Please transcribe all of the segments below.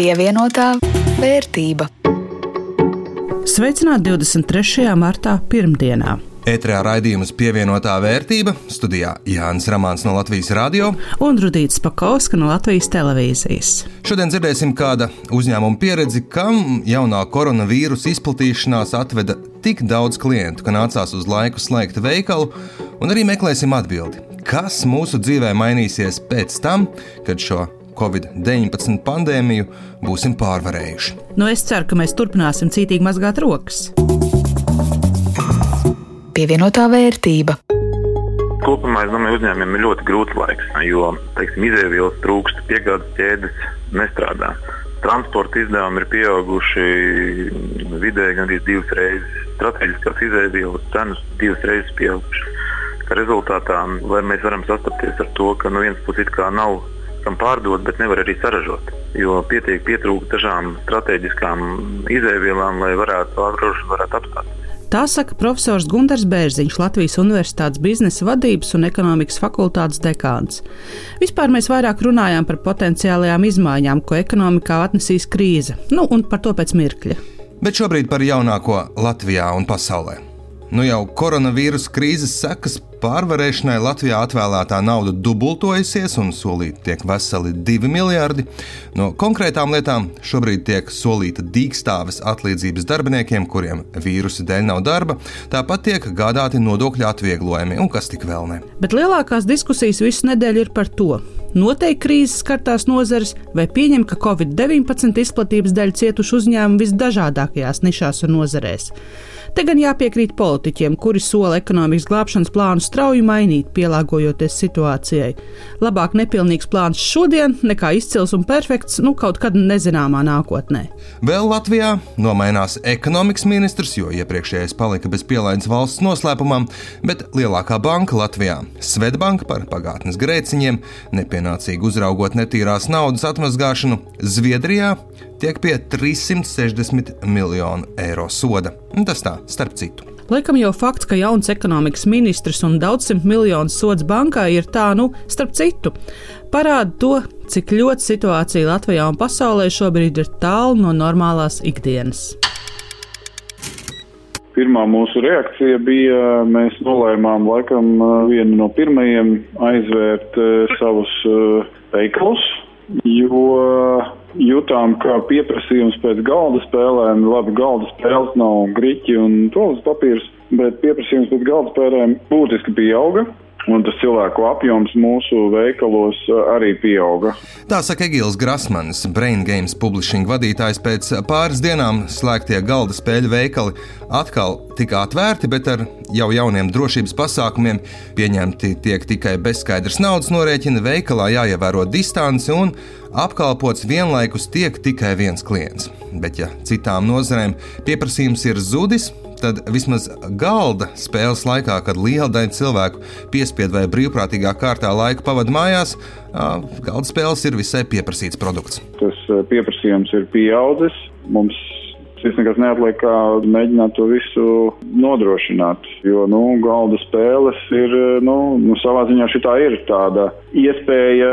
Pievienotā vērtība. Sveicināti 23. martā, pirmdienā. Ētrā raidījums pievienotā vērtība studijā Jānis Rāmāns no Latvijas radio un Rudīts Pakausks no Latvijas televīzijas. Šodien dzirdēsim kāda uzņēmuma pieredzi, kam jaunā koronavīrusa izplatīšanās atveda tik daudz klientu, ka nācās uz laiku slēgt veikalu, un arī meklēsim atbildi, kas mūsu dzīvē mainīsies pēc tam, kad šo Covid-19 pandēmiju būsim pārvarējuši. Nu, es ceru, ka mēs turpināsim cītīgi mazgāt rokas pievienotā vērtība. Kopumā es domāju, uzņēmumiem ir ļoti grūts laiks, jo izēvielas trūkst, piegādes ķēdes nestrādā. Transporta izdevumi ir pieauguši vidēji gandrīz divas reizes. Strateģiskās izēvielas cenas divas reizes pieaugušas. Rezultātā mēs varam sastapties ar to, ka no vienas puses nav kam pārdot, bet nevar arī saražot. Jo pietiek pietrūkt dažām strateģiskām izēvielām, lai varētu ātrāk apstāties. Tā saka profesors Gunārs Bērziņš, Latvijas Universitātes biznesa vadības un ekonomikas fakultātes dekāns. Vispār mēs vairāk runājām par potenciālajām izmaiņām, ko ekonomikā atnesīs krīze, nu un par to pēc mirkļa. Bet šobrīd par jaunāko Latvijā un pasaulē. Nu jau koronavīrusa krīzes sekas pārvarēšanai Latvijā atvēlētā nauda dubultojusies un solīta tiek veseli 2 miljardi. No konkrētām lietām šobrīd tiek solīta dīkstāves atlīdzības darbiniekiem, kuriem vīrusa dēļ nav darba, tāpat tiek gādāti nodokļu atvieglojumi un kas tik vēl ne. Bet lielākās diskusijas visu nedēļu ir par to. Noteikti krīzes skartās nozares, vai pieņem, ka Covid-19 izplatības dēļ cietuši uzņēmumi visdažādākajās nišās un nozarēs. Te gan jāpiekrīt politiķiem, kuri sola ekonomikas glābšanas plānu strauji mainīt, pielāgojoties situācijai. Labāk nepilnīgs plāns šodien nekā izcils un perfekts nu kaut kad nezināmā nākotnē. Vēl Latvijā nomainās ekonomikas ministrs, jo iepriekšējais palika bez pielaides valsts noslēpumam, bet lielākā banka Latvijā, Svetbanka par pagātnes grēciņiem, nepienācīgi uzraugot netīrās naudas atmazgāšanu, Zviedrijā tiek pie 360 miljonu eiro soda. Tas tā, starp citu. Laikam jau fakts, ka jauns ekonomikas ministrs un daudzsimt miljonu sods bankā ir tā, nu, starp citu, parāda to, cik ļoti situācija Latvijā un pasaulē šobrīd ir tālu no normālās ikdienas. Pirmā mūsu reakcija bija, mēs nolēmām laikam vienu no pirmajiem aizvērt savus veikalus, jo jutām, ka pieprasījums pēc galda spēlēm, labi, galda spēles nav griķi un tolas papīrs, bet pieprasījums pēc galda spēlēm būtiski pieauga. Un tas cilvēku apjoms mūsu veikalos arī pieauga. Tā saka Egils Grasmanis, Brain Games publishing vadītājs. Pēc pāris dienām slēgtie galda spēļu veikali atkal tika atvērti, bet ar jau jauniem drošības pasākumiem pieņemti tiek tikai bezskaidrs naudas norēķina, veikalā jāievēro distance un apkalpots vienlaikus tiek tikai viens klients. Bet, ja citām nozarēm pieprasījums ir zudis, tad vismaz galda spēles laikā, kad liela daļa cilvēku piespiedu vai brīvprātīgā kārtā laiku pavadīja mājās, galda spēles ir visai pieprasīts produkts. Tas pieprasījums ir pieaudzis. Mums Tas nekas neatliek, kā mēģināt to visu nodrošināt. Jo, nu, galda spēles ir, nu, nu savā ziņā šī ir tāda iespēja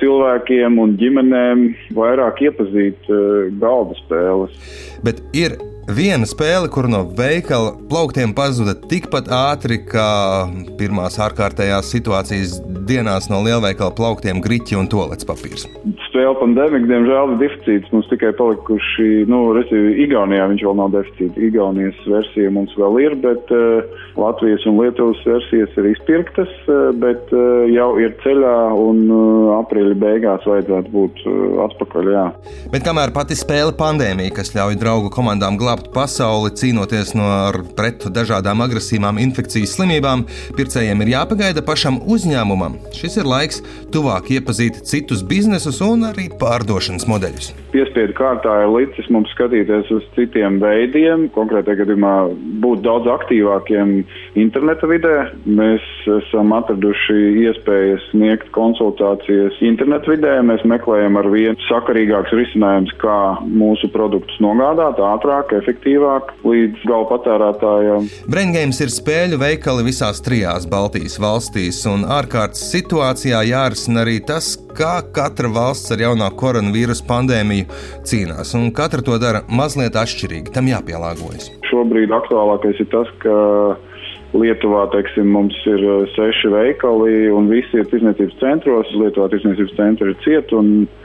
cilvēkiem un ģimenēm vairāk iepazīt galda spēles. Bet ir Viena spēle, kur no veikala plauktiem pazuda tikpat ātri kā pirmās ārkārtējās situācijas dienās no lielveikala plauktiem griķi un tolets papīrs. Spēle pandēmija, diemžēl, ir deficīts. Mums tikai palikuši, nu, respektīvi, Igaunijā viņš vēl nav deficīts. Igaunijas versija mums vēl ir, bet uh, Latvijas un Lietuvas versijas ir izpirktas, uh, bet uh, jau ir ceļā un uh, aprīļa beigās vajadzētu būt uh, atpakaļ. Jā. Bet kamēr pati spēle pandēmija, kas ļauj draugu komandām glābt glābt pasauli, cīnoties no pret dažādām agresīvām infekcijas slimībām, pircējiem ir jāpagaida pašam uzņēmumam. Šis ir laiks tuvāk iepazīt citus biznesus un arī pārdošanas modeļus. Piespiedu kārtā ir licis mums skatīties uz citiem veidiem, konkrētajā gadījumā būt daudz aktīvākiem interneta vidē. Mēs esam atraduši iespējas sniegt konsultācijas interneta vidē. Mēs meklējam ar vien sakarīgāks risinājums, kā mūsu produktus nogādāt ātrāk, efektīvāk efektīvāk līdz gala patērētājiem. Braingames ir spēļu veikali visās trijās Baltijas valstīs, un ārkārtas situācijā jārisina arī tas, kā katra valsts ar jauno koronavīrus pandēmiju cīnās, un katra to dara mazliet atšķirīgi. Tam jāpielāgojas. Šobrīd aktuālākais ir tas, ka Lietuvā teiksim, mums ir uh, seši veikali un visi ir tirsniecības centros. Lietuvā tirsniecības centri ir cieti.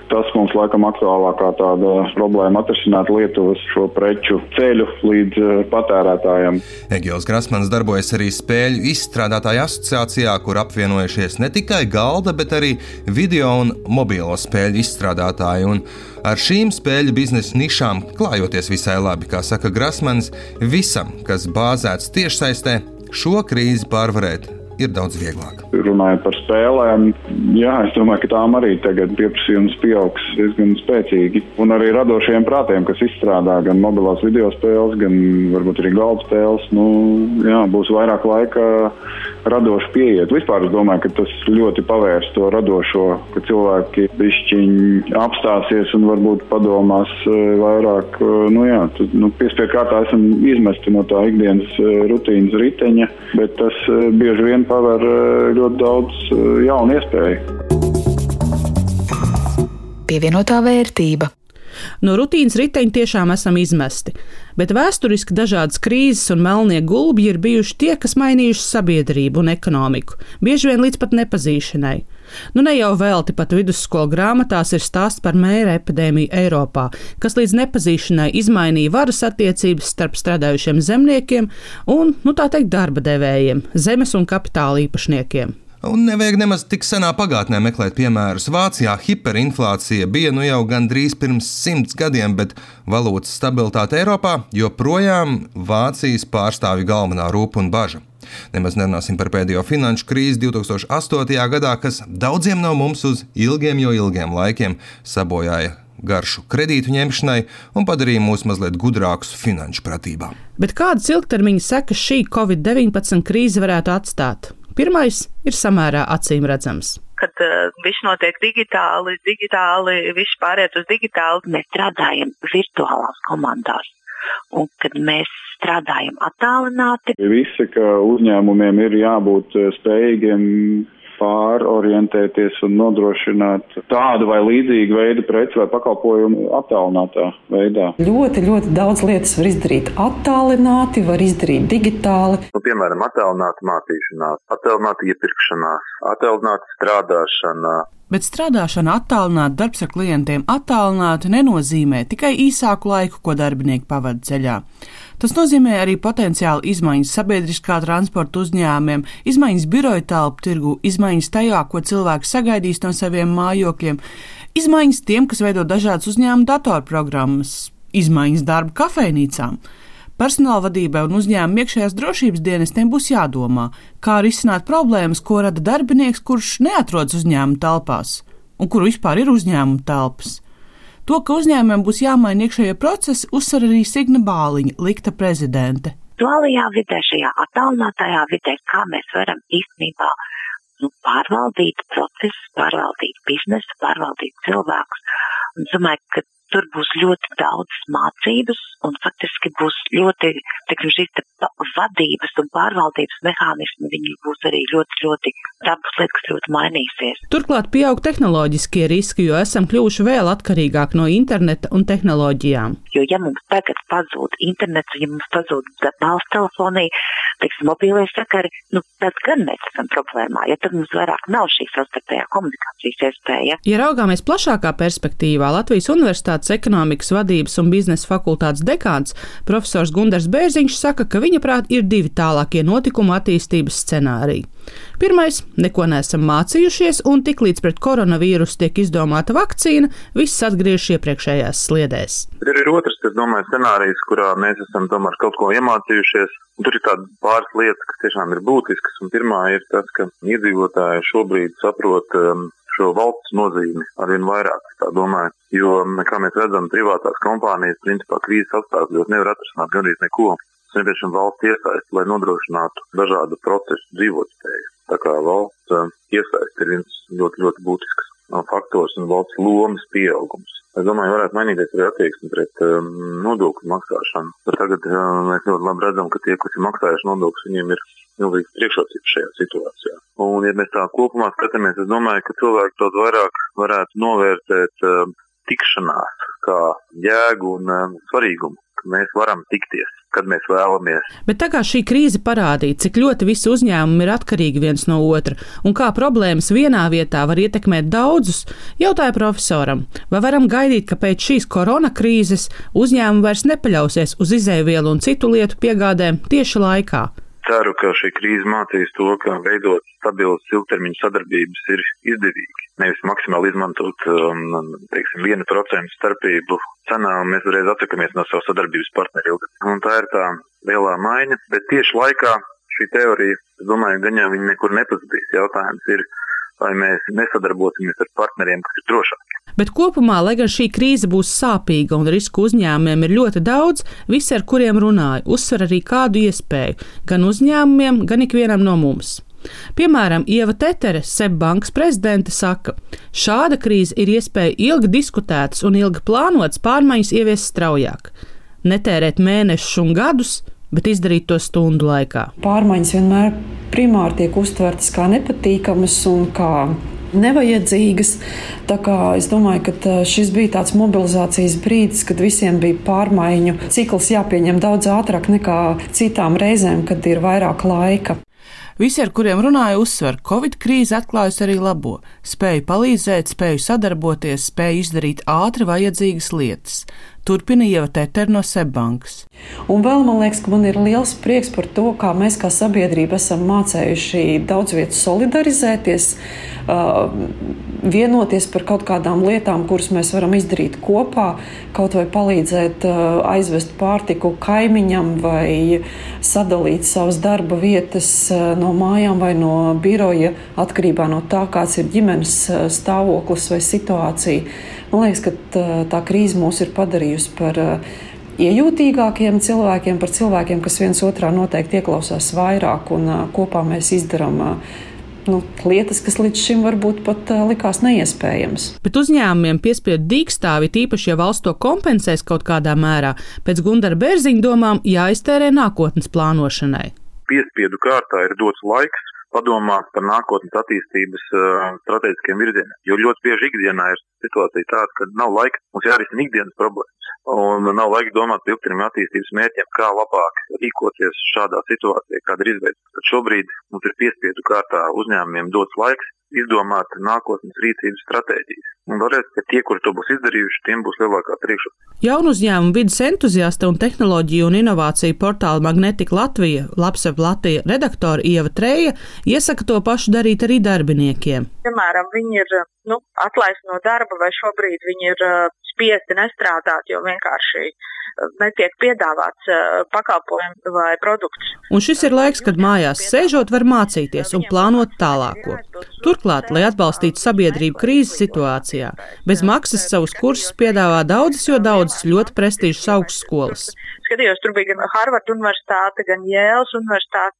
Tas mums laikam aktuālākā tāda problēma atrisināt Lietuvas šo preču ceļu līdz uh, patērētājiem. Egils Grasmans darbojas arī spēļu izstrādātāju asociācijā, kur apvienojušies ne tikai galda, bet arī video un mobilo spēļu izstrādātāji. Un ar šīm spēļu biznesa nišām klājoties visai labi, kā saka Grasmans, visam, kas bāzēts tiešsaistē, šo krīzi pārvarēt ir daudz vieglāk. Runājot par spēlēm, jā, es domāju, ka tām arī tagad pieprasījums pieaugs diezgan spēcīgi. Un arī radošiem prātiem, kas izstrādā gan mobilās video spēles, gan varbūt arī galda spēles, nu, jā, būs vairāk laika radoši pieiet. Vispār es domāju, ka tas ļoti pavērs to radošo, ka cilvēki bišķiņi apstāsies un varbūt padomās e, vairāk, e, nu jā, tad, nu, piespiedu kārtā esam izmesti no tā ikdienas e, rutīnas riteņa, bet tas bieži vien paver eh, ļoti daudz eh, jaunu iespēju. Pievienotā vērtība. No rutīnas riteņa tiešām esam izmesti, bet vēsturiski dažādas krīzes un melnie gulbi ir bijuši tie, kas mainījuši sabiedrību un ekonomiku, bieži vien līdz pat nepazīšanai. Nu, ne jau velti pat vidusskolu grāmatās ir stāsts par mēra epidēmiju Eiropā, kas līdz nepazīšanai izmainīja varas attiecības starp strādājušiem zemniekiem un, nu tā teikt, darba devējiem, zemes un kapitāla īpašniekiem. Un nevajag nemaz tik senā pagātnē meklēt piemērus. Vācijā hiperinflācija bija nu jau gandrīz pirms simts gadiem, bet valūtas stabilitāte Eiropā joprojām Vācijas pārstāvja galvenā rūpa un bažas. Nemaz nerunāsim par pēdējo finanšu krīzi 2008. gadā, kas daudziem no mums uz ilgiem, jo ilgiem laikiem sabojāja garšu kredītu ņemšanai un padarīja mūs mazliet gudrākus finanšu pratībā. Bet kādas ilgtermiņa sekas šī Covid-19 krīze varētu atstāt? Pirmais ir samērā acīm redzams kad uh, viss notiek digitāli, digitāli, viss pāriet uz digitāli. Mēs strādājam virtuālās komandās. Un kad mēs strādājam attālināti. Visi, ka uzņēmumiem ir jābūt eh, spējīgiem pārorientēties un nodrošināt tādu vai līdzīgu veidu preci vai pakalpojumu attālinātā veidā. Ļoti, ļoti daudz lietas var izdarīt attālināti, var izdarīt digitāli. Nu, piemēram, attālināta mācīšanās, attālināta iepirkšanās, attālināta strādāšana. Bet strādāšana attālināti, darbs ar klientiem attālināti nenozīmē tikai īsāku laiku, ko darbinieki pavada ceļā. Tas nozīmē arī potenciāli izmaiņas sabiedriskā transporta uzņēmumiem, izmaiņas biroja telpu tirgu, izmaiņas tajā, ko cilvēki sagaidīs no saviem mājokļiem, izmaiņas tiem, kas veido dažādas uzņēmuma datorprogrammas, izmaiņas darba kafejnīcām. Personāla vadībai un uzņēmuma iekšējās drošības dienestiem būs jādomā, kā risināt problēmas, ko rada darbinieks, kurš neatrodas uzņēmuma telpās un kur vispār ir uzņēmuma telpas. To, ka uzņēmumiem būs jāmaina iekšējie procesi, uzsver arī Signa Bāliņa, likta prezidente. Duālajā vidē, šajā attālinātajā vidē, kā mēs varam īstenībā nu, pārvaldīt procesus, pārvaldīt biznesu, pārvaldīt cilvēkus. Un es domāju, ka tur būs ļoti daudz mācības un faktiski būs ļoti, teiksim, šīs vadības un pārvaldības mehānismi, viņi būs arī ļoti, ļoti dabas lietas, kas ļoti mainīsies. Turklāt pieaug tehnoloģiskie riski, jo esam kļuvuši vēl atkarīgāk no interneta un tehnoloģijām. Jo ja mums tagad pazūd internets, ja mums pazūd balss telefonija, teiksim, mobīlie sakari, nu, tad gan mēs esam problēmā, ja tad mums vairāk nav šī savstarpējā komunikācijas iespēja. Ja raugāmies plašākā perspektīvā, Latvijas Universitātes ekonomikas vadības un biznesa fakultātes dekāns profesors Gundars Bērziņš saka, ka viņa prāt ir divi tālākie notikumu attīstības scenāriji. Pirmais - neko neesam mācījušies, un tiklīdz pret koronavīrusu tiek izdomāta vakcīna, viss atgriežas iepriekšējās sliedēs. Ir arī otrs, es domāju, scenārijs, kurā mēs esam tomēr kaut ko iemācījušies. Tur ir tādas pāris lietas, kas tiešām ir būtiskas. Un pirmā ir tas, ka iedzīvotāji šobrīd saprot um, šo valsts nozīmi arvien vairāk. Tā domāju, jo, kā mēs redzam, privātās kompānijas principā krīzes apstākļos nevar atrisināt gandrīz neko nepieciešama valsts iesaiste, lai nodrošinātu dažādu procesu dzīvotspēju. Tā kā valsts iesaiste ir viens ļoti, ļoti būtisks faktors un valsts lomas pieaugums. Es domāju, varētu mainīties arī attieksme pret um, nodokļu maksāšanu. Bet tagad uh, mēs ļoti labi redzam, ka tie, kas ir maksājuši nodokļus, viņiem ir milzīgas priekšrocības šajā situācijā. Un, ja mēs tā kopumā skatāmies, es domāju, ka cilvēki daudz vairāk varētu novērtēt uh, tikšanās kā jēgu un uh, svarīgumu, ka mēs varam tikties kad mēs vēlamies. Bet tā kā šī krīze parādīja, cik ļoti visi uzņēmumi ir atkarīgi viens no otra un kā problēmas vienā vietā var ietekmēt daudzus, jautāja profesoram, vai varam gaidīt, ka pēc šīs korona krīzes uzņēmumi vairs nepaļausies uz izēvielu un citu lietu piegādēm tieši laikā. Ceru, ka šī krīze mācīs to, ka veidot stabilas ilgtermiņa sadarbības ir izdevīgi. Nevis maksimāli izmantot um, teiksim, 1% starpību cenā, un mēs uzreiz atsakamies no savu sadarbības partneru ilgi. Un tā ir tā lielā maiņa, bet tieši laikā šī teorija, es domāju, viņa nekur nepazudīs. Jautājums ir, vai mēs nesadarbosimies ar partneriem, kas ir drošāki. Bet kopumā, lai gan šī krīze būs sāpīga un risku uzņēmumiem ir ļoti daudz, visi, ar kuriem runāju, uzsver arī kādu iespēju gan uzņēmumiem, gan ikvienam no mums. Piemēram, Ieva Tetere, Sebbankas prezidente, saka, šāda krīze ir iespēja ilgi diskutētas un ilgi plānotas pārmaiņas ieviest straujāk. Netērēt mēnešus un gadus, bet izdarīt to stundu laikā. Pārmaiņas vienmēr primāri tiek uztvertas kā nepatīkamas un kā nevajadzīgas. Tā kā es domāju, ka šis bija tāds mobilizācijas brīdis, kad visiem bija pārmaiņu cikls jāpieņem daudz ātrāk nekā citām reizēm, kad ir vairāk laika. Visi, ar kuriem runāju, uzsver, ka Covid krīze atklājusi arī labo, spēju palīdzēt, spēju sadarboties, spēju izdarīt ātri vajadzīgas lietas. Turpina Ieva Teter no Sebbankas. Un vēl man liekas, ka man ir liels prieks par to, kā mēs kā sabiedrība esam mācējuši daudz vietu solidarizēties, vienoties par kaut kādām lietām, kuras mēs varam izdarīt kopā, kaut vai palīdzēt aizvest pārtiku kaimiņam vai sadalīt savas darba vietas no mājām vai no biroja atkarībā no tā, kāds ir ģimenes stāvoklis vai situācija. Man liekas, ka tā krīze mūs ir padarījusi par iejūtīgākiem cilvēkiem, par cilvēkiem, kas viens otrā noteikti ieklausās vairāk un kopā mēs izdarām nu, lietas, kas līdz šim varbūt pat uh, likās neiespējamas. Bet uzņēmumiem piespiedu dīkstāvi, tīpaši, ja valsts to kompensēs kaut kādā mērā, pēc Gundara Bērziņa domām jāiztērē nākotnes plānošanai. Piespiedu kārtā ir dots laiks padomāt par nākotnes attīstības uh, strateģiskiem virzieniem. Jo ļoti bieži ikdienā ir situācija tāda, ka nav laika, mums jārisina ikdienas problēmas. Un nav laika domāt par ilgtermiņa attīstības mērķiem, kā labāk rīkoties šādā situācijā, kāda ir izveidota. Šobrīd mums ir piespiedu kārtā uzņēmumiem dots laiks izdomāt nākotnes rīcības stratēģijas. Un vēlreiz, ka tie, kuri to būs izdarījuši, tiem būs lielākā priekšrocība. Jaunu uzņēmumu vidas entuziasta un tehnoloģiju un inovāciju portāla Magnetika Latvija, Lapsef Latvija redaktora Ieva Treja iesaka to pašu darīt arī darbiniekiem. Piemēram, viņi ir nu, atlaisti no darba vai šobrīd viņi ir uh, spiesti nestrādāt, jo vienkārši netiek piedāvāts uh, pakalpojums vai produkts. Un šis ir laiks, kad mājās sēžot var mācīties un plānot tālāko. Turklāt, lai atbalstītu sabiedrību krīzes situācijā, bez maksas savus kursus piedāvā daudzas, jo daudzas ļoti prestižas augstskolas. Skatījos, tur bija gan Harvard universitāte, gan Jēlas universitāte.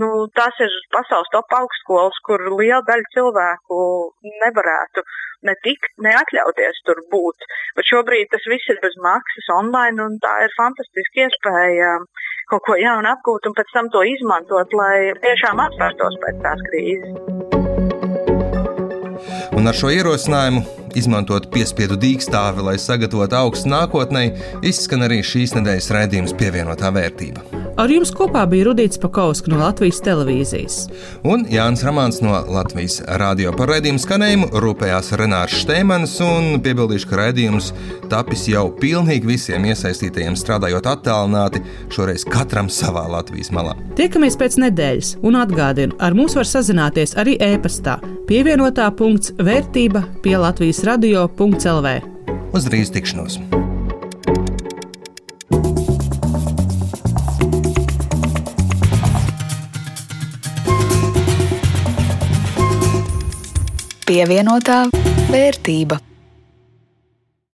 Nu, tas ir pasaules top augstskolas, kur liela daļa cilvēku nevarētu ne tikt, neatļauties tur būt. Bet šobrīd tas viss ir bez maksas online, un tā ir fantastiska iespēja kaut ko jaunu apgūt un pēc tam to izmantot, lai tiešām atspērtos pēc tās krīzes. Un ar šo ierosinājumu izmantot piespiedu dīkstāvi, lai sagatavotu augstu nākotnē, izskan arī šīs nedēļas raidījums pievienotā vērtība. Ar jums kopā bija Rudīts Pakausks no Latvijas televīzijas. Un Jānis Ramāns no Latvijas radio par raidījumu skanējumu rūpējās Renārs Štēmans un piebildīšu, ka raidījums tapis jau pilnīgi visiem iesaistītajiem strādājot attālināti, šoreiz katram savā Latvijas malā. Tiekamies pēc nedēļas un atgādinu, ar mums var sazināties arī e-pastā pievienotā punkts vērtība pie Latvijas radio.lv. Uz drīz tikšanos! Pievienotā vērtība.